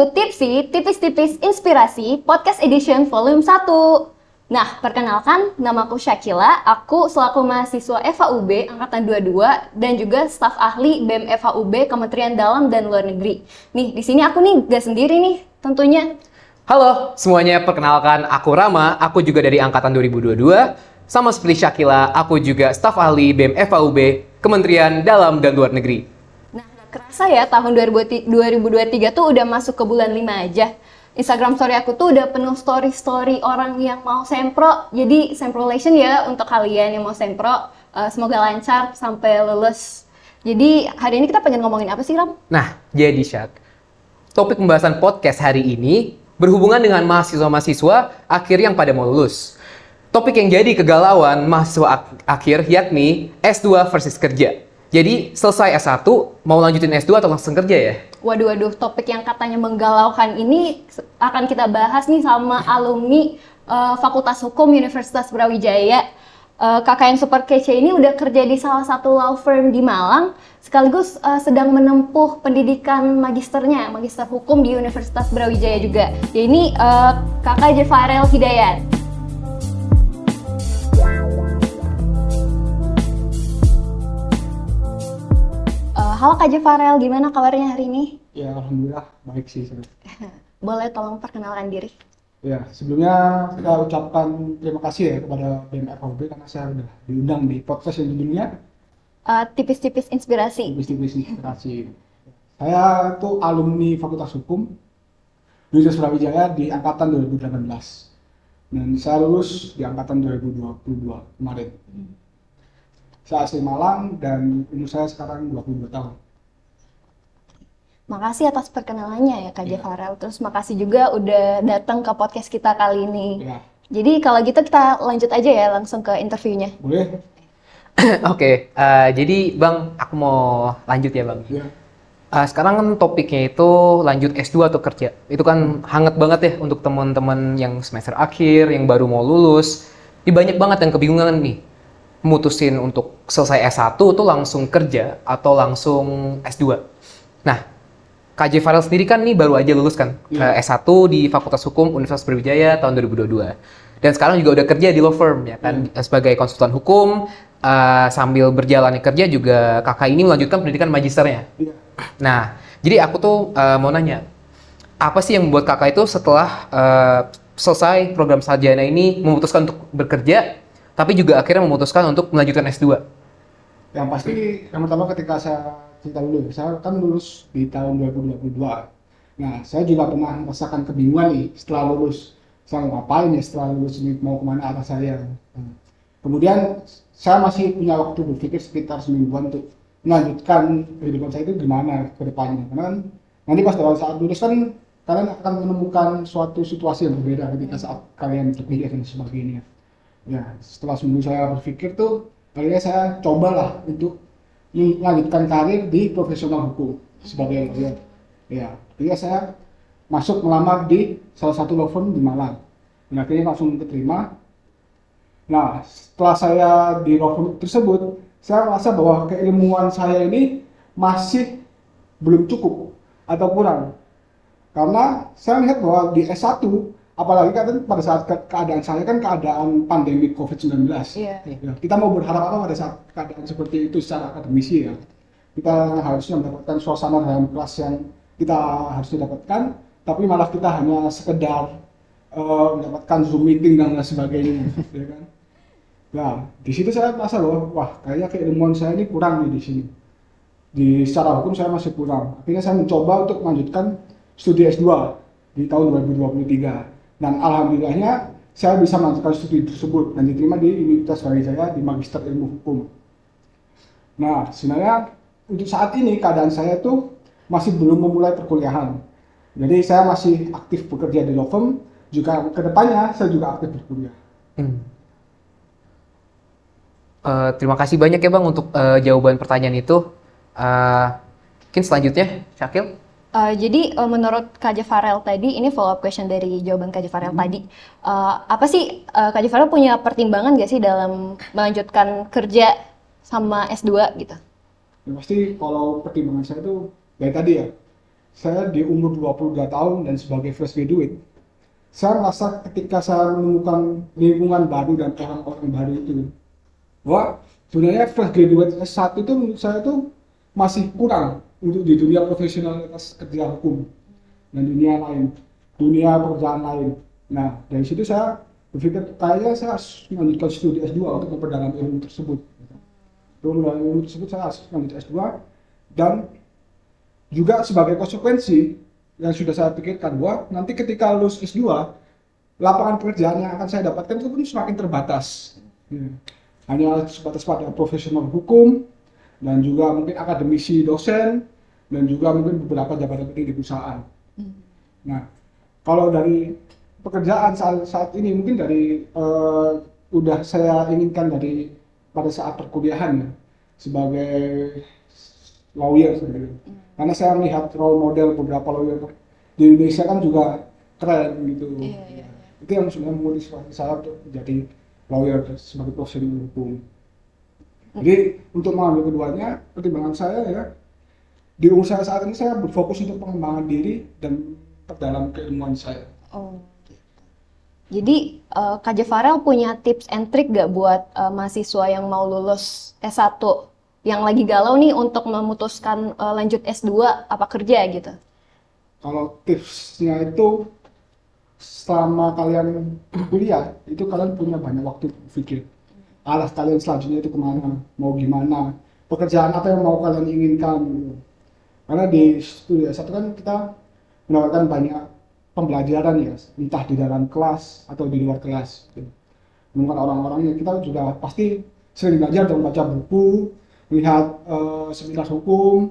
to Tipsy, tipis-tipis inspirasi, podcast edition volume 1. Nah, perkenalkan, namaku Syakila, aku selaku mahasiswa FAUB Angkatan 22 dan juga staf ahli BEM FAUB Kementerian Dalam dan Luar Negeri. Nih, di sini aku nih gak sendiri nih, tentunya. Halo semuanya, perkenalkan aku Rama, aku juga dari Angkatan 2022. Sama seperti Syakila, aku juga staf ahli BEM FAUB Kementerian Dalam dan Luar Negeri. Kerasa ya tahun 2023 tuh udah masuk ke bulan 5 aja. Instagram story aku tuh udah penuh story-story orang yang mau sempro. Jadi semprolation ya untuk kalian yang mau sempro. Uh, semoga lancar sampai lulus. Jadi hari ini kita pengen ngomongin apa sih Ram? Nah, jadi Syak, topik pembahasan podcast hari ini berhubungan dengan mahasiswa-mahasiswa akhir yang pada mau lulus. Topik yang jadi kegalauan mahasiswa ak akhir yakni S2 versus kerja. Jadi selesai S1, mau lanjutin S2 atau langsung kerja ya? Waduh, waduh, topik yang katanya menggalaukan ini akan kita bahas nih sama alumni uh, Fakultas Hukum Universitas Brawijaya. Uh, kakak yang super kece ini udah kerja di salah satu law firm di Malang, sekaligus uh, sedang menempuh pendidikan magisternya, magister hukum di Universitas Brawijaya juga. Ya ini uh, kakak Jefarel Hidayat. Halo Kak Jefarel, gimana kabarnya hari ini? Ya, Alhamdulillah baik sih. Boleh tolong perkenalkan diri? Ya, sebelumnya saya ucapkan terima kasih ya kepada BMFOB karena saya sudah diundang di podcast yang judulnya uh, Tipis-tipis Inspirasi. Tipis-tipis Inspirasi. saya tuh alumni Fakultas Hukum Universitas Brawijaya di angkatan 2018. Dan saya lulus di angkatan 2022 kemarin. Hmm. Saya asli Malang dan umur saya sekarang 22 tahun. Makasih atas perkenalannya ya Kak ya. Farel. Terus makasih juga udah datang ke podcast kita kali ini. Ya. Jadi kalau gitu kita lanjut aja ya langsung ke interviewnya. Boleh. Oke, okay, uh, eh, jadi Bang, aku mau lanjut ya Bang. Ya. Uh, sekarang kan topiknya itu lanjut S2 atau kerja. Itu kan hangat banget ya untuk teman-teman yang semester akhir, yang baru mau lulus. Ini banyak banget yang kebingungan nih mutusin untuk selesai S1 tuh langsung kerja atau langsung S2. Nah, KJ Farel sendiri kan nih baru aja lulus kan yeah. Iya. S1 di Fakultas Hukum Universitas Brawijaya tahun 2022. Dan sekarang juga udah kerja di law firm ya kan yeah. sebagai konsultan hukum uh, sambil berjalan kerja juga kakak ini melanjutkan pendidikan magisternya. Yeah. Nah, jadi aku tuh uh, mau nanya, apa sih yang membuat kakak itu setelah uh, selesai program sarjana ini memutuskan untuk bekerja tapi juga akhirnya memutuskan untuk melanjutkan S2? Yang pasti yang pertama ketika saya cerita dulu, saya kan lulus di tahun 2022. Nah, saya juga pernah merasakan kebingungan nih setelah lulus. Saya mau ngapain ya setelah lulus ini, mau ke mana arah saya. Nah, kemudian saya masih punya waktu berpikir sekitar semingguan untuk melanjutkan kehidupan saya itu gimana ke depannya. Karena kan nanti pas dalam saat lulus kan kalian akan menemukan suatu situasi yang berbeda ketika saat kalian berpikir dan sebagainya ya setelah seminggu saya berpikir tuh akhirnya saya cobalah untuk melanjutkan karir di profesional hukum sebagai lawyer. Ya akhirnya saya masuk melamar di salah satu law firm di Malang. Dan akhirnya langsung diterima nah setelah saya di law firm tersebut saya merasa bahwa keilmuan saya ini masih belum cukup atau kurang. Karena saya melihat bahwa di S1 apalagi kan pada saat ke keadaan saya kan keadaan pandemi COVID-19. Yeah. Ya, kita mau berharap apa pada saat keadaan seperti itu secara akademisi ya. Kita harusnya mendapatkan suasana dalam kelas yang kita harus dapatkan, tapi malah kita hanya sekedar uh, mendapatkan Zoom meeting dan lain sebagainya, ya kan. Nah, di situ saya merasa bahwa wah kayaknya keilmuan saya ini kurang nih di sini. Di secara hukum saya masih kurang. Akhirnya saya mencoba untuk melanjutkan studi S2 di tahun 2023 dan alhamdulillahnya saya bisa melanjutkan studi tersebut dan diterima di Universitas Brawijaya di Magister Ilmu Hukum. Nah, sebenarnya untuk saat ini keadaan saya tuh masih belum memulai perkuliahan. Jadi saya masih aktif bekerja di law juga ke depannya saya juga aktif berkuliah. Hmm. Uh, terima kasih banyak ya Bang untuk uh, jawaban pertanyaan itu. Uh, mungkin selanjutnya, Syakil. Uh, jadi uh, menurut Kak Jafarel tadi, ini follow up question dari jawaban Kak Jafarel hmm. tadi. Uh, apa sih uh, Kak Jafarel punya pertimbangan gak sih dalam melanjutkan kerja sama S2 gitu? Ya, pasti kalau pertimbangan saya itu dari tadi ya, saya di umur 22 tahun dan sebagai fresh graduate, saya merasa ketika saya menemukan lingkungan baru dan orang-orang baru itu, bahwa sebenarnya fresh graduate S1 itu menurut saya itu masih kurang untuk di dunia profesionalitas kerja hukum dan dunia lain, dunia pekerjaan lain. Nah, dari situ saya berpikir kayaknya saya harus melanjutkan studi S2 untuk memperdalam ilmu tersebut. Untuk memperdalam ilmu tersebut saya harus melanjutkan S2 dan juga sebagai konsekuensi yang sudah saya pikirkan bahwa nanti ketika lulus S2 lapangan pekerjaan yang akan saya dapatkan itu pun semakin terbatas. Ya. Hanya sebatas pada profesional hukum dan juga mungkin akademisi dosen dan juga mungkin beberapa jabatan penting di perusahaan. Nah, kalau dari pekerjaan saat, saat ini mungkin dari uh, udah saya inginkan dari pada saat perkuliahan ya sebagai lawyer sebenarnya. Karena saya melihat role model beberapa lawyer di Indonesia kan juga keren gitu. Iya, iya, iya. Itu yang sebenarnya memotivasi saya untuk menjadi lawyer sebagai profesional hukum. Jadi untuk mengambil keduanya, pertimbangan saya ya di umur saya saat ini saya berfokus untuk pengembangan diri dan perdalam keilmuan saya. Oh. Jadi eh, Kak Jafarel punya tips and trick gak buat eh, mahasiswa yang mau lulus S1 yang lagi galau nih untuk memutuskan eh, lanjut S2 apa kerja gitu? Kalau tipsnya itu selama kalian kuliah itu kalian punya banyak waktu berpikir arah kalian selanjutnya itu ke mana, mau gimana, pekerjaan apa yang mau kalian inginkan. gitu. Karena di studi S1 kan kita mendapatkan banyak pembelajaran ya, entah di dalam kelas atau di luar kelas. gitu. Mungkin orang-orang yang kita juga pasti sering belajar dan baca buku, melihat eh, seminar hukum,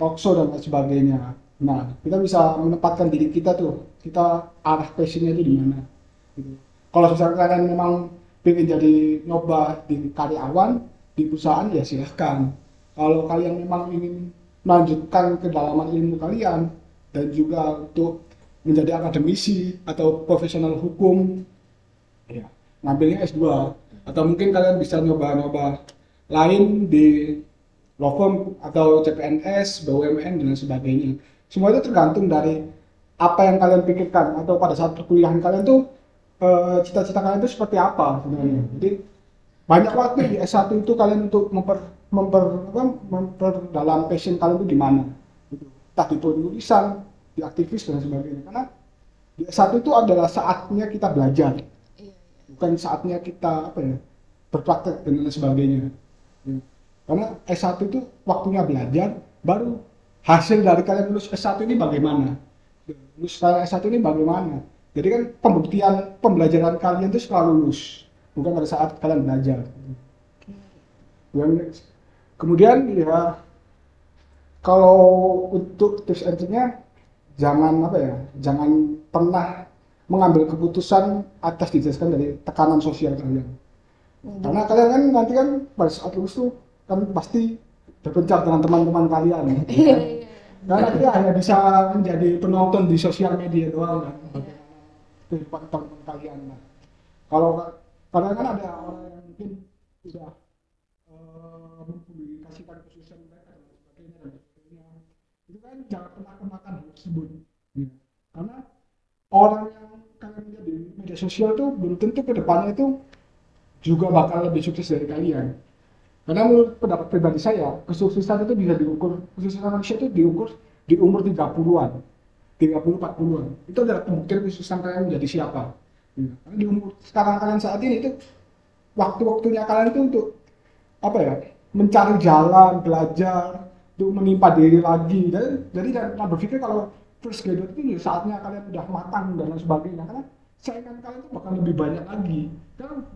talkshow dan lain sebagainya. Nah, kita bisa menempatkan diri kita tuh, kita arah passionnya itu di mana. Gitu. Kalau misalnya kalian memang ingin jadi nyoba di karyawan di perusahaan ya silahkan. Kalau kalian memang ingin melanjutkan kedalaman ilmu kalian dan juga untuk menjadi akademisi atau profesional hukum, ya ngambilnya S2 atau mungkin kalian bisa nyoba-nyoba lain di law firm atau CPNS, BUMN dan sebagainya. Semua itu tergantung dari apa yang kalian pikirkan atau pada saat perkuliahan kalian tuh eh, cita-cita kalian itu seperti apa sebenarnya. Jadi banyak waktu di S1 itu kalian untuk memper memper apa, memperdalam passion kalian itu di mana. Gitu. Entah di penulisan, di aktivis dan sebagainya. Karena di S1 itu adalah saatnya kita belajar. Bukan saatnya kita apa ya berpraktek dan lain sebagainya. Ya. Karena S1 itu waktunya belajar, baru hasil dari kalian lulus S1 ini bagaimana? Lulus kalian S1 ini bagaimana? Jadi kan pembuktian pembelajaran kalian itu setelah lulus, bukan pada saat kalian belajar. Dan kemudian ya kalau untuk tips and triknya jangan apa ya, jangan pernah mengambil keputusan atas didasarkan dari tekanan sosial kalian. Karena kalian kan nanti kan pada saat lulus tuh kan pasti berpencar dengan teman-teman kalian. ya kan? Karena nanti hanya bisa menjadi penonton di sosial media doang kan. Kehidupan teman-teman kalian. Nah, kalau kadang kan ada orang yang mungkin sudah eh, mempublikasikan mereka dan sebagainya dan sebagainya. Itu kan jangan pernah kemakan hal tersebut. Karena orang yang kalian lihat di media sosial tuh belum tentu ke depannya itu juga bakal lebih sukses dari kalian. Karena menurut pendapat pribadi saya, kesuksesan itu bisa diukur, kesuksesan manusia itu diukur di umur 30-an, 30 40-an. Itu adalah pembuktian kesuksesan kalian menjadi siapa. Ya. Karena di umur sekarang kalian saat ini itu waktu-waktunya kalian itu untuk apa ya? Mencari jalan, belajar, untuk menimpa diri lagi. Dan jadi jangan pernah berpikir kalau first graduate itu ya saatnya kalian udah matang dan lain sebagainya. Karena saingan kalian itu bakal lebih banyak lagi. Dan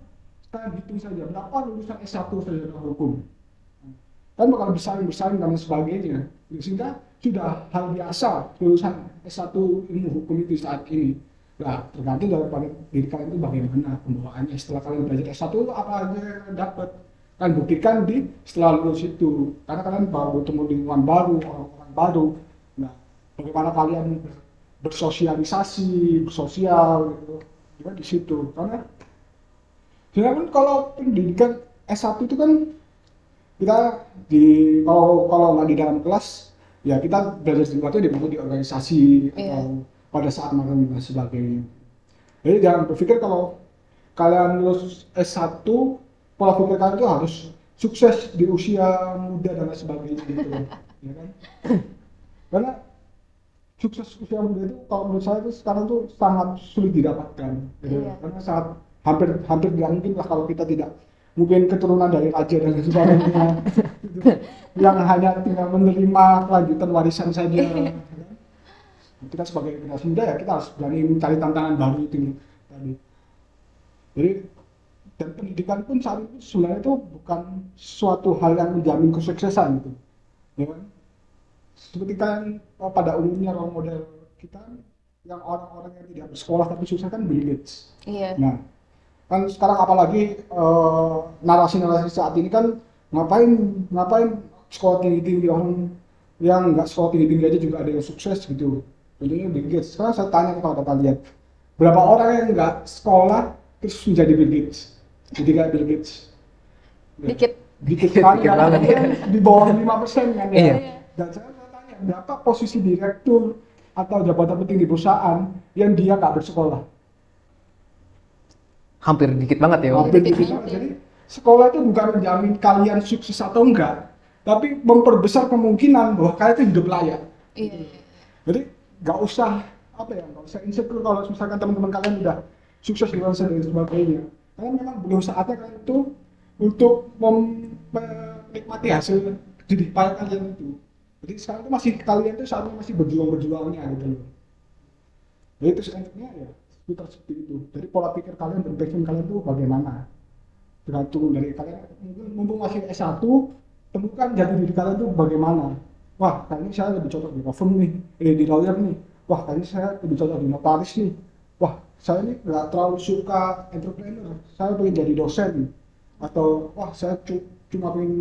kita hitung saja berapa lulusan S1 sarjana hukum kan bakal bersaing-bersaing dan lain sebagainya sehingga sudah hal biasa lulusan S1 ilmu hukum itu saat ini. Nah tergantung daripada diri kalian itu bagaimana pembawaannya. Setelah kalian belajar S1 apa aja yang kalian dapat? Kan buktikan di setelah lulus itu. Karena kalian baru bertemu lingkungan baru orang-orang baru. Nah bagaimana kalian bersosialisasi bersosial gitu. Juga di situ? Karena sebenarnya kalau pendidikan S1 itu kan kita di kalau kalau nggak di dalam kelas ya kita belajar sesuatu di mana di organisasi Iya. atau pada saat magang dan sebagainya. Jadi jangan berpikir kalau kalian lulus S1 pola pikir kalian itu harus sukses di usia muda dan lain sebagainya gitu ya kan karena sukses usia muda itu kalau menurut saya itu sekarang tuh sangat sulit didapatkan gitu. Iya. karena sangat hampir hampir tidak mungkin lah kalau kita tidak mungkin keturunan dari raja dan sebagainya. Gitu. yang hanya tinggal menerima kelanjutan warisan saja. Kita sebagai generasi muda ya kita harus berani mencari tantangan baru itu tadi. Jadi dan pendidikan pun saat itu sebenarnya itu bukan suatu hal yang menjamin kesuksesan gitu. Ya kan? Seperti kan oh, pada umumnya role model kita yang orang-orang yang tidak bersekolah tapi sukses kan Bill Gates Iya. Nah, kan sekarang apalagi eh, narasi-narasi saat ini kan ngapain ngapain sekolah tinggi-tinggi orang yang nggak sekolah tinggi-tinggi aja juga ada yang sukses gitu. Contohnya Bill Gates. Sekarang saya tanya kepada kalian, berapa orang yang nggak sekolah terus menjadi Bill Gates? Jadi kayak Bill Gates. Dikit. Dikit sekali Dikit kan, kan di bawah 5 persen kan ya. Iya. Dan saya mau tanya, berapa posisi direktur atau jabatan penting di perusahaan yang dia nggak bersekolah? Hampir dikit banget ya. Hampir Dikit banget. Jadi sekolah itu bukan menjamin kalian sukses atau enggak, tapi memperbesar kemungkinan bahwa kalian itu hidup layak. Iya. Jadi nggak usah apa ya, nggak usah insecure kalau misalkan teman-teman kalian udah sukses di luar sana dan sebagainya. Karena memang belum saatnya kalian itu untuk menikmati hasil jerih payah kalian itu. Jadi sekarang itu masih kalian itu saatnya masih berjuang-berjuangnya gitu loh. Jadi itu selanjutnya ya sekitar seperti itu. Jadi pola pikir kalian dan passion kalian itu bagaimana? Tergantung dari kalian mungkin mumpung masih S1 temukan jati diri kalian itu bagaimana. Wah, kayaknya saya lebih cocok di firm nih, eh, di lawyer nih. Wah, kayaknya saya lebih cocok di notaris nih. Wah, saya ini nggak terlalu suka entrepreneur. Saya pengen jadi dosen. Atau, wah, saya cu- cuma pengen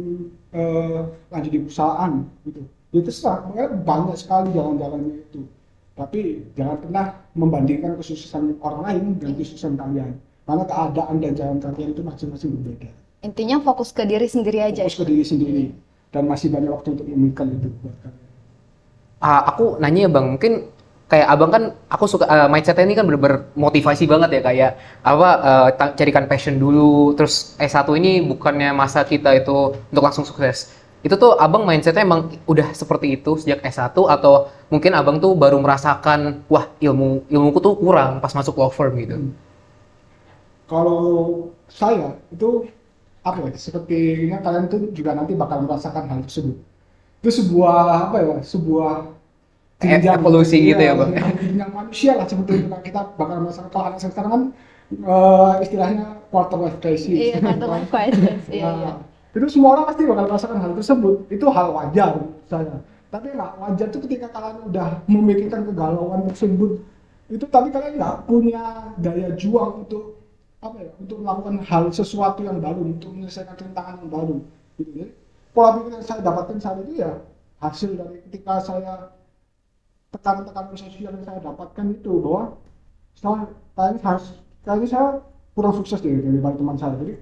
eh, lanjut di perusahaan gitu. Ya terserah, banyak sekali jalan-jalannya itu. Tapi jangan pernah membandingkan kesuksesan orang lain dengan kesuksesan kalian. Karena keadaan dan jalan kalian itu masing-masing berbeda. Intinya fokus ke diri sendiri aja. Fokus ke diri sendiri. Dan masih banyak waktu untuk memikirkan itu buat kalian. Ah, aku nanya ya bang, mungkin kayak abang kan, aku suka eh, mindsetnya ini kan bener-bener motivasi banget ya kayak apa ta- carikan passion dulu, terus S1 ini bukannya masa kita itu untuk langsung sukses. Itu tuh abang mindsetnya emang udah seperti itu sejak S1 atau mungkin abang tuh baru merasakan wah ilmu ilmuku tuh kurang pas masuk law firm gitu. Kalau saya itu apa ya sepertinya kalian tuh juga nanti bakal merasakan hal tersebut. Itu sebuah apa ya sebuah E- evolusi gitu ya, Bang. Yang manusia lah seperti itu kita bakal merasakan kalau anak sekarang kan eh, istilahnya quarter life crisis. Iya, quarter life crisis. Iya, Nah, iya. Itu semua orang pasti bakal merasakan hal tersebut. Itu hal wajar saya. Tapi nggak wajar tuh ketika kalian udah memikirkan kegalauan tersebut. Itu tapi kalian nggak punya daya juang untuk apa ya? Untuk melakukan hal sesuatu yang baru, untuk menyelesaikan tantangan yang baru. Gitu. Jadi pola pikir yang saya dapatkan saat itu ya hasil dari ketika saya tekanan-tekanan sosial yang saya dapatkan itu bahwa saya kayaknya harus kayaknya saya kurang sukses dari teman saya jadi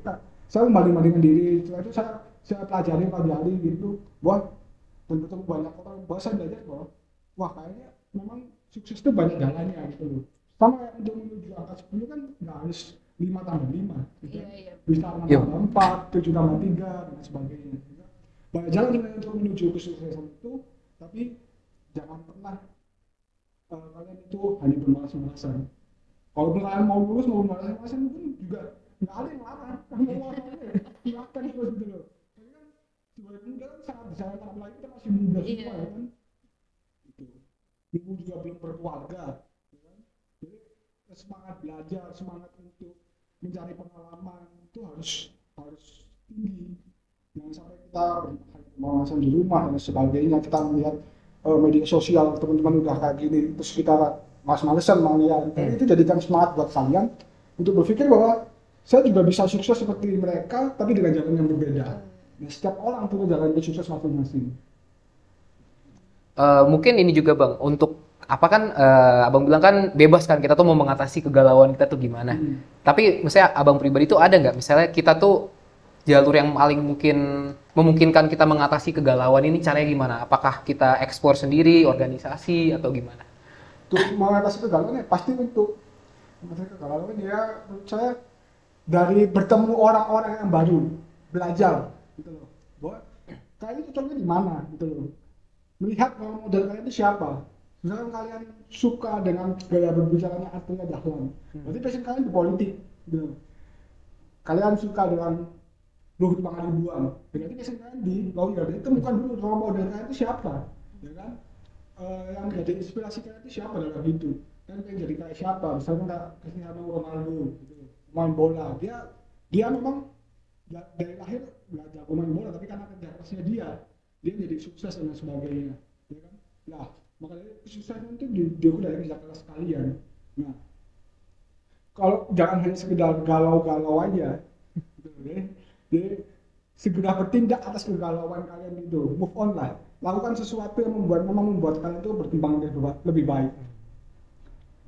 saya membanding-bandingkan diri setelah itu saya saya pelajari pelajari gitu bahwa dan ketemu banyak orang bahwa saya belajar bahwa wah kayaknya memang sukses itu banyak jalannya gitu loh sama kayak untuk menuju angka 10 kan nggak harus 5 tambah 5 gitu. Iya, iya. bisa 6 Iya. tambah 4 7 tambah 3 dan sebagainya banyak jalan sebenarnya untuk menuju kesuksesan itu tapi jangan pernah eh, kalian itu hanya bermalas-malasan kalau kalian mau lulus mau bermalas-malasan pun juga nggak ada larang mau ya silakan terus gitu loh sebagai muda kan sangat bisa apalagi kita masih muda semua ya kan gitu ibu juga belum berkeluarga ya kan? jadi semangat belajar semangat untuk mencari pengalaman itu harus harus tinggi jangan sampai kita bermalas di rumah dan sebagainya kita melihat media sosial teman-teman udah kayak gini terus kita mas-malesan mau lihat Tapi itu jadikan semangat buat kalian untuk berpikir bahwa saya juga bisa sukses seperti mereka tapi dengan jalan yang berbeda nah, setiap orang punya jalan yang sukses masing-masing Eh, mungkin ini juga bang untuk apa kan eh, abang bilang kan bebas kan kita tuh mau mengatasi kegalauan kita tuh gimana. Hmm. Tapi misalnya abang pribadi tuh ada nggak misalnya kita tuh jalur yang paling mungkin memungkinkan kita mengatasi kegalauan ini caranya gimana? Apakah kita ekspor sendiri, organisasi atau gimana? Untuk mengatasi kegalauan ya pasti untuk mengatasi kegalauan ya menurut saya dari bertemu orang-orang yang baru, belajar gitu loh. Bahwa kalian cocoknya di mana gitu loh. Melihat role model kalian itu siapa. Misalkan kalian suka dengan gaya berbicaranya artinya Dahlan. Berarti passion kalian di politik gitu. Kalian suka dengan Luhut Pangaribuan. Berarti passion kalian di lawyer. Jadi temukan dulu role model kalian itu siapa. Ya kan? Eh, yang jadi inspirasi kalian itu siapa dalam hidup. Kan pengen jadi kayak siapa? Misalnya kayak Cristiano Ronaldo gitu. Main bola. Dia dia memang da- dari lahir jago main bola tapi karena kerja kerasnya dia dia jadi sukses dan sebagainya ya kan? Nah makanya kesuksesan itu di- diukur dari kerja keras kalian. Nah kalau jangan hanya sekedar galau-galau aja gitu deh jadi segera bertindak atas kegalauan kalian itu move on lah. Lakukan sesuatu yang membuat memang membuat kalian itu berkembang lebih, ba- lebih baik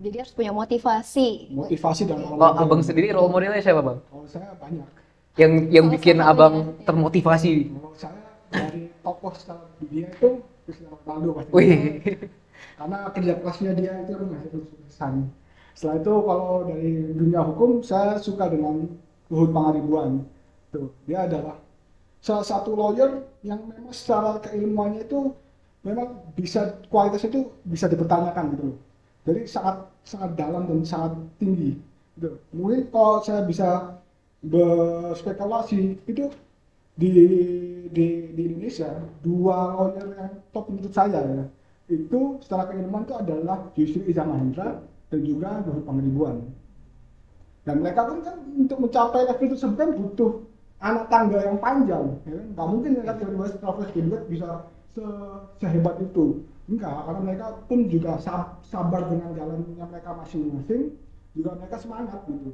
Jadi harus punya motivasi. motivasi dan Kalau abang sendiri role modelnya siapa bang? kalau saya banyak Yang yang Salah bikin abang ya. termotivasi? Kalau saya dari tokoh secara dunia itu Cristiano Ronaldo pasti. Wih, Karena kerja kerasnya dia itu menghasilkan kesuksesan. Setelah itu kalau dari dunia hukum saya suka dengan Luhut Pangaribuan. Tuh, dia adalah salah satu lawyer yang memang secara keilmuannya itu memang bisa kualitasnya itu bisa dipertanyakan gitu loh. Jadi sangat sangat dalam dan sangat tinggi. Gitu. Mungkin kalau saya bisa berspekulasi itu di di di Indonesia dua lawyer yang top menurut saya ya itu secara keilmuan itu adalah Yusri Iza Mahendra dan juga Luhut Pangaribuan dan mereka pun kan untuk mencapai level tersebut kan butuh anak tangga yang panjang ya kan? nggak mungkin mereka tiba-tiba fresh graduate bisa se sehebat itu enggak karena mereka pun juga sab- sabar dengan jalannya mereka masing-masing juga mereka semangat gitu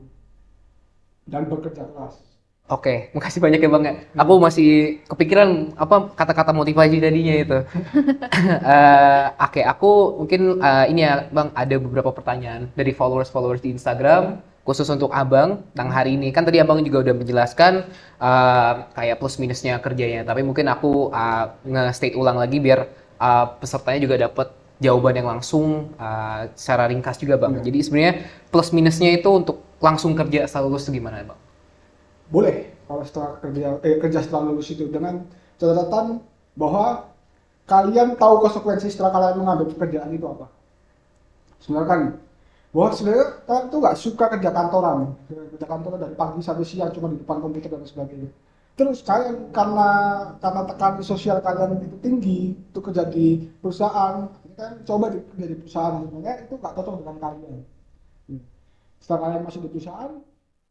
dan bekerja keras Oke, makasih banyak ya bang ya. Aku masih kepikiran apa kata-kata motivasi tadinya itu. Eh, Oke, aku mungkin eh, ini ya bang ada beberapa pertanyaan dari followers-followers di Instagram khusus untuk abang tentang hari ini. Kan tadi abang juga udah menjelaskan eh, kayak plus minusnya kerjanya. Tapi mungkin aku eh, nge-state ulang lagi biar eh, pesertanya juga dapat jawaban yang langsung eh, secara ringkas juga bang. Jadi sebenarnya plus minusnya itu untuk langsung kerja setelah lulus itu gimana bang? boleh. Kalau setelah kerja eh, kerja setelah lulus itu dengan catatan bahwa kalian tahu konsekuensi setelah kalian mengambil pekerjaan itu apa. Sebenarnya kan? Bahwa sebenarnya kalian tuh nggak suka kerja kantoran. Kerja kantoran dari pagi sampai siang cuma di depan komputer dan sebagainya terus kalian karena karena tekanan sosial kalian itu tinggi itu kerja di perusahaan kan coba di, kerja di perusahaan. Sebenarnya itu nggak cocok dengan kalian. Hmm. setelah kalian masuk di perusahaan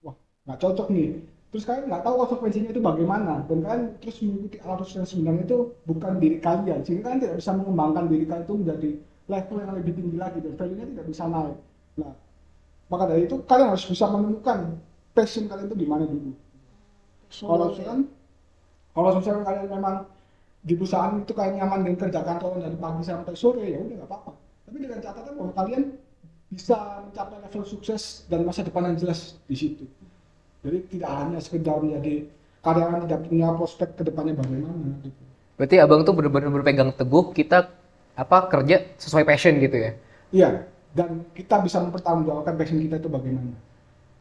wah nggak cocok nih. Terus kalian nggak tahu konsekuensinya itu bagaimana. Dan kalian terus mengikuti arus yang sebenarnya itu bukan diri kalian. Sehingga kalian tidak bisa mengembangkan diri kalian itu menjadi level yang lebih tinggi lagi dan value-nya tidak bisa naik. Nah maka dari itu kalian harus bisa menemukan passion kalian itu di mana dulu kalau misalkan kalau misalkan kalian memang di perusahaan itu kalian nyaman dengan kerja kantoran dari pagi sampai sore ya udah nggak apa-apa tapi dengan catatan bahwa kalian bisa mencapai level sukses dan masa depan yang jelas di situ jadi tidak hanya sekedar menjadi karyawan tidak punya prospek ke depannya bagaimana gitu. Berarti abang tuh benar-benar berpegang teguh kita apa kerja sesuai passion gitu ya? iya dan kita bisa mempertanggungjawabkan passion kita itu bagaimana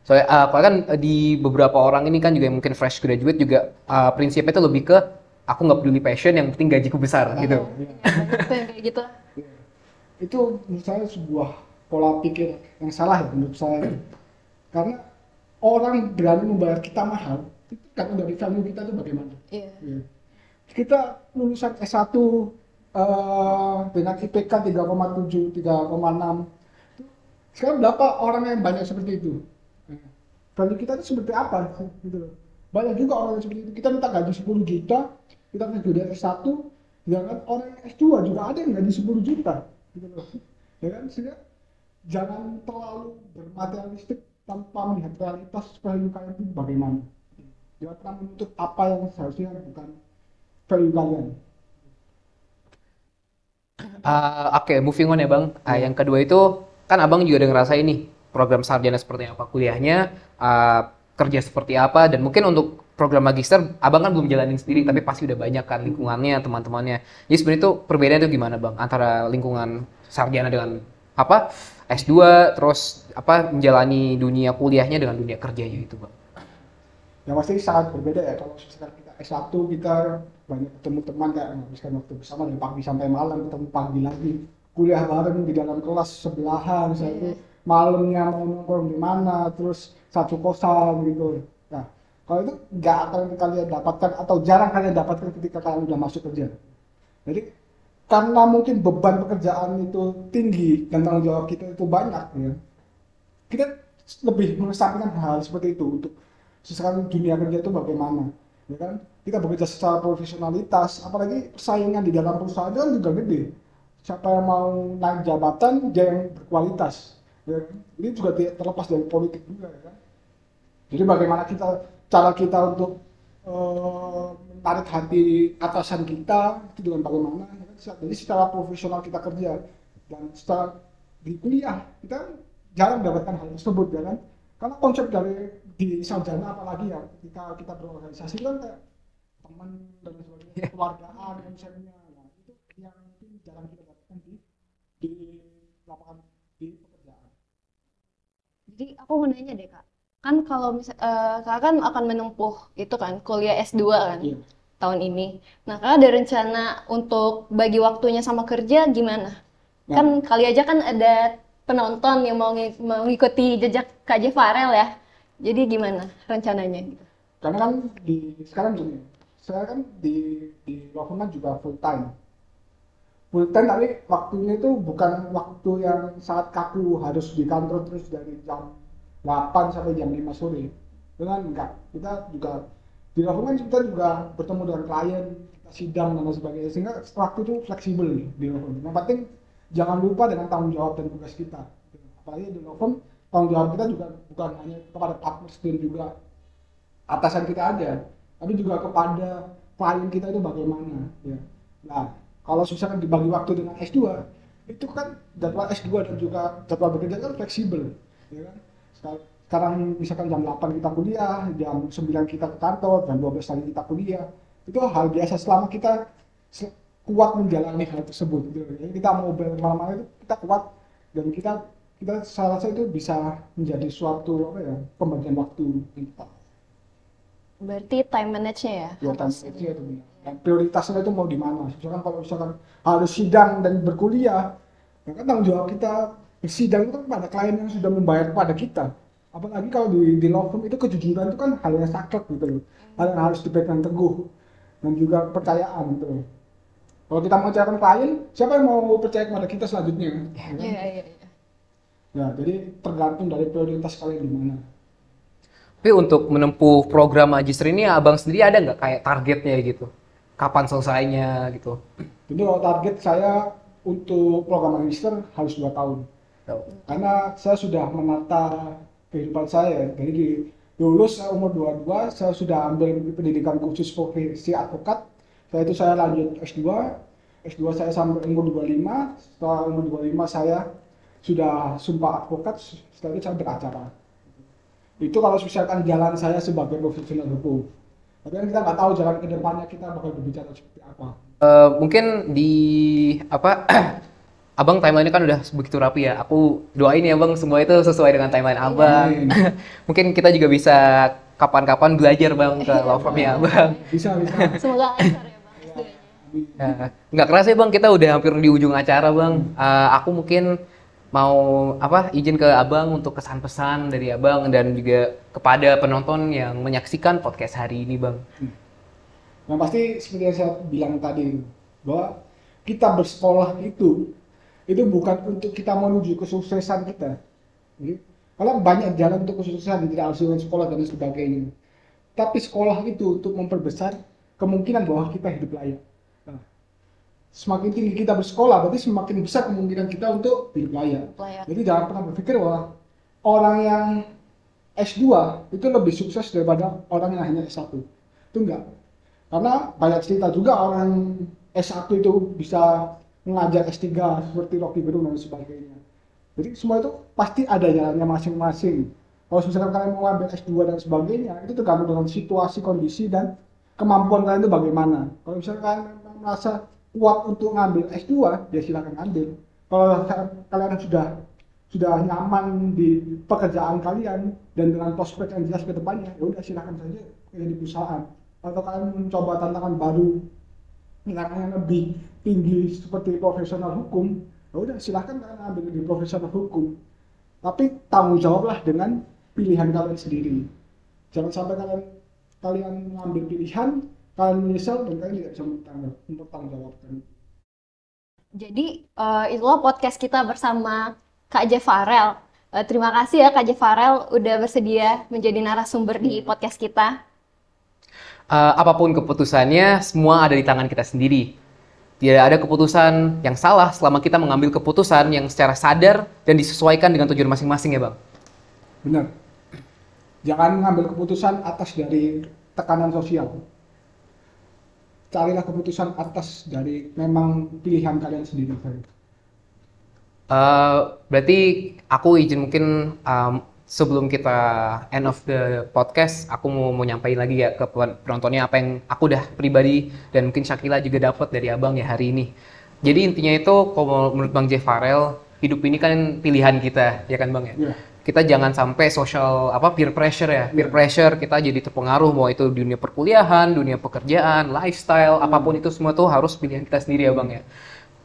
Soalnya uh, kalau kan uh, di beberapa orang ini kan juga yang mungkin fresh graduate juga uh, prinsipnya itu lebih ke aku nggak peduli passion yang penting gajiku besar gitu. Banyak tuh yang kayak gitu. Iya. itu menurut saya sebuah pola pikir yang salah ya menurut saya karena orang berani membayar kita mahal itu karena dari value kita itu bagaimana Iya. Iya. kita lulusan S1 eh, dengan IPK 3,7 3,6 sekarang berapa orang yang banyak seperti itu value kita itu seperti apa? Gitu loh. Banyak juga orang yang seperti itu. Kita minta gaji 10 juta kita kerja di S1 sedangkan orang yang S2 juga ada yang gaji 10 juta gitu loh. Ya kan? Sehingga jangan terlalu bermaterialistik tanpa melihat realitas value kalian itu bagaimana. Jangan pernah menuntut apa yang seharusnya bukan value kalian. Uh, Oke, moving on ya bang. Uh, yang kedua itu kan abang juga udah ngerasain nih program sarjana seperti apa kuliahnya. uh, kerja seperti apa dan mungkin untuk program magister abang kan belum jalanin sendiri tapi pasti udah banyak kan lingkungannya teman-temannya. Jadi sebenarnya itu perbedaan itu gimana bang? Antara lingkungan sarjana dengan apa? S2 terus apa menjalani dunia kuliahnya dengan dunia kerjanya itu bang? Yang pasti sangat berbeda ya. Kalau misalkan kita S1 kita banyak ketemu teman kayak menghabiskan waktu bersama dari pagi sampai malam ketemu pagi lagi. Kuliah bareng di dalam kelas sebelahan misalnya malamnya mau nongkrong di mana terus satu kosan gitu. Nah kalau itu nggak akan kalian dapatkan atau jarang kalian dapatkan ketika kalian udah masuk kerja. Jadi karena mungkin beban pekerjaan itu tinggi dan tanggung jawab kita itu banyak ya kita lebih mengesampingkan hal seperti itu untuk sekarang dunia kerja itu bagaimana ya kan? Kita bekerja secara profesionalitas apalagi persaingan di dalam perusahaan itu kan juga gede. Siapa yang mau naik jabatan dia yang berkualitas ya kan? ini juga terlepas dari politik juga ya kan jadi bagaimana kita cara kita untuk eh, menarik hati atasan kita itu dengan bagaimana ya kan? jadi secara profesional kita kerja dan secara di kuliah kita jarang mendapatkan hal tersebut ya kan karena konsep dari di sarjana apalagi ya ketika kita berorganisasi kan kayak teman dan sebagainya keluargaan konsepnya nah, itu yang mungkin jarang kita dapatkan di di lapangan Jadi aku mau nanya deh kak, kan kalau misal eh, kakak kan akan menempuh itu kan kuliah S2 kan Iya. tahun ini. Nah kakak ada rencana untuk bagi waktunya sama kerja gimana? Nah. Kan kali aja kan ada penonton yang mau ngi- mengikuti jejak Kak J Farel ya. Jadi gimana rencananya? gitu? karena kan di sekarang gini saya kan di di Loveman juga full time full time tapi waktunya itu bukan waktu yang sangat kaku harus di kantor terus dari jam 8 sampai jam 5 sore dengan enggak kita juga di Loveman kita juga bertemu dengan klien kita sidang dan sebagainya sehingga waktu itu fleksibel nih di Loveman yang penting jangan lupa dengan tanggung jawab dan tugas kita apalagi di Loveman tanggung jawab kita juga bukan hanya kepada partner dan juga atasan kita aja, tapi juga kepada klien kita itu bagaimana. Ya. Nah, kalau misalkan dibagi waktu dengan S2, itu kan jadwal S2 dan juga jadwal bekerja kan fleksibel. Ya kan? Sekarang misalkan jam 8 kita kuliah, jam 9 kita ke kantor, jam 12 lagi kita kuliah. Itu hal biasa selama kita kuat menjalani hal tersebut. Gitu. Jadi kita mau bermalam-malam itu kita kuat dan kita kita saya rasa itu bisa menjadi suatu apa ya pembagian waktu kita. Berarti time manage-nya ya? Ya harus tanpa itu. Dan prioritasnya itu mau di mana? Misalkan kalau misalkan harus sidang dan berkuliah ya kan tanggung jawab kita. Sidang itu kan pada klien yang sudah membayar kepada kita. Apalagi kalau di di law firm itu kejujuran itu kan hal yang saklek gitu loh. Hal yang harus dipegang teguh dan juga kepercayaan gitu loh. Kalau kita mau percayakan klien siapa yang mau percaya kepada kita selanjutnya? Ya? Iya, iya, iya. ya jadi tergantung dari prioritas kalian di mana Tapi untuk menempuh program magister ini abang sendiri ada nggak kayak targetnya gitu? Kapan selesainya gitu? jadi kalau target saya untuk program magister harus dua tahun. Karena saya sudah menata kehidupan saya jadi di lulus saya umur 22 saya sudah ambil pendidikan khusus profesi advokat. Setelah itu saya lanjut S2 S2 saya sampai umur 25 setelah umur 25 saya sudah sumpah advokat. Setelah itu saya beracara itu kalau misalkan jalan saya sebagai profesional hukum tapi kan kita nggak tahu jalan ke depannya kita bakal berbicara seperti apa Eh, mungkin di apa abang timeline kan udah begitu rapi ya. Aku doain ya bang semua itu sesuai dengan timeline abang. Amin. mungkin kita juga bisa kapan-kapan belajar bang ke law firmnya abang. bisa bisa Semoga lancar ya bang S2-nya. Ya, nggak kerasa ya bang kita udah hampir di ujung acara bang. Eh, aku mungkin mau apa izin ke abang untuk kesan pesan dari abang dan juga kepada penonton yang menyaksikan podcast hari ini bang. Yang pasti seperti yang saya bilang tadi bahwa kita bersekolah itu itu bukan untuk kita menuju kesuksesan kita. Karena banyak jalan untuk kesuksesan tidak harus dengan sekolah dan sebagainya. Tapi sekolah itu untuk memperbesar kemungkinan bahwa kita hidup layak. Semakin tinggi kita bersekolah berarti semakin besar kemungkinan kita untuk. Layak. Jadi jangan pernah berpikir bahwa orang yang S2 itu lebih sukses daripada orang yang hanya S1. Itu enggak. Karena banyak cerita juga orang S1 itu bisa mengajar S3 seperti Rocky Gerung dan sebagainya. Jadi semua itu pasti ada jalannya masing-masing. Kalau misalkan kalian mau ambil S2 dan sebagainya, itu tergantung dengan situasi, kondisi, dan kemampuan kalian itu bagaimana. Kalau misalkan merasa kuat untuk ngambil S2, ya silakan ambil. Kalau kalian sudah sudah nyaman di pekerjaan kalian dan dengan prospek yang jelas ke depannya, ya udah silakan saja kerja di perusahaan. Atau kalian mencoba tantangan baru, yang lebih tinggi seperti profesional hukum, ya udah silakan kalian ambil di profesional hukum. Tapi tanggung jawablah dengan pilihan kalian sendiri. Jangan sampai kalian kalian mengambil pilihan, kalian menyesal dan kalian tidak bisa mempertanggungjawabkan. Jadi uh, itulah podcast kita bersama Kak Jeff Farel. Uh, terima kasih ya Kak Jeff Farel udah bersedia menjadi narasumber di podcast kita. Uh, apa pun keputusannya, semua ada di tangan kita sendiri. Tidak ada keputusan yang salah selama kita mengambil keputusan yang secara sadar dan disesuaikan dengan tujuan masing-masing ya Bang. Benar. Jangan mengambil keputusan atas dari tekanan sosial. Carilah keputusan atas dari memang pilihan kalian sendiri. Uh, berarti aku izin mungkin um, sebelum kita end of the podcast, aku mau mau nyampaikan lagi ya ke penontonnya apa yang aku udah pribadi dan mungkin Shakila juga dapat dari abang ya hari ini. Jadi intinya itu kalau menurut Bang Jeff Farel, hidup ini kan pilihan kita, ya kan Bang ya? Yeah. Kita jangan sampai social apa peer pressure ya, peer yeah. pressure kita jadi terpengaruh mau itu dunia perkuliahan, dunia pekerjaan, lifestyle, hmm. apa pun itu semua tuh harus pilihan kita sendiri ya Bang ya.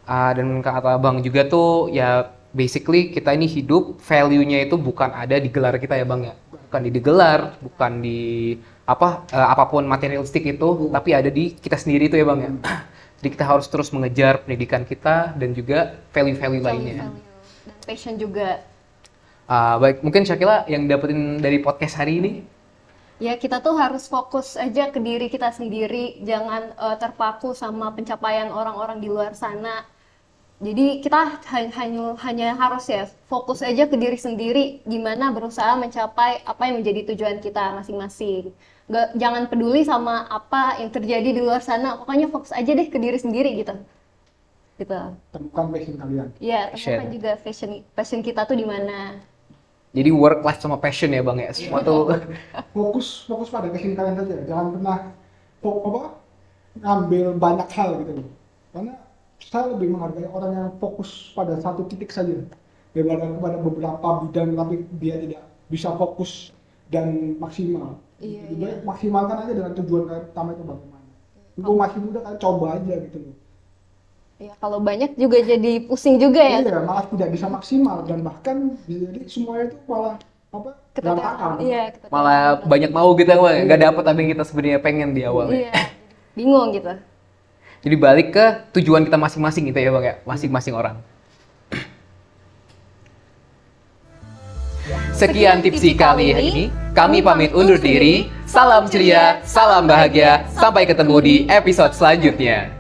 Uh, dan kata Bang juga tuh ya basically kita ini hidup value-nya itu bukan ada di gelar kita ya Bang ya. Bukan di gelar, bukan di apa uh, apa pun materialistik itu, hmm. tapi ada di kita sendiri itu ya Bang ya. Jadi kita harus terus mengejar pendidikan kita dan juga value-value lainnya. Value. Dan passion juga. Uh, baik, mungkin Syakila yang dapetin dari podcast hari ini Ya kita tuh harus fokus aja ke diri kita sendiri, jangan uh, terpaku sama pencapaian orang-orang di luar sana jadi kita hanya hanya harus ya fokus aja ke diri sendiri gimana berusaha mencapai apa yang menjadi tujuan kita masing-masing. Gak, jangan peduli sama apa yang terjadi di luar sana, pokoknya fokus aja deh ke diri sendiri gitu. Gitu. Temukan passion kalian. Iya, temukan juga passion passion kita tuh di mana. Jadi work life sama passion ya bang ya semua tuh. fokus fokus pada passion kalian saja, jangan pernah apa ngambil banyak hal gitu Karena saya lebih menghargai orang yang fokus pada satu titik saja daripada kepada beberapa bidang tapi dia tidak bisa fokus dan maksimal. Iya, Lebih iya. maksimalkan aja dengan tujuan utama itu bagaimana. Untuk masih muda kan coba aja gitu loh. Ya, kalau banyak juga jadi pusing juga ya. Iya, malah tidak bisa maksimal dan bahkan jadi semuanya itu malah apa? Keteteran. Iya, Malah banyak mau gitu, nggak iya. dapet tapi yang kita sebenarnya pengen di awal. Iya. Bingung gitu. Jadi balik ke tujuan kita masing-masing gitu ya Bang ya, masing-masing orang. Sekian tipsi kali ini. Kami pamit undur diri. Salam ceria, salam bahagia. Sampai ketemu di episode selanjutnya.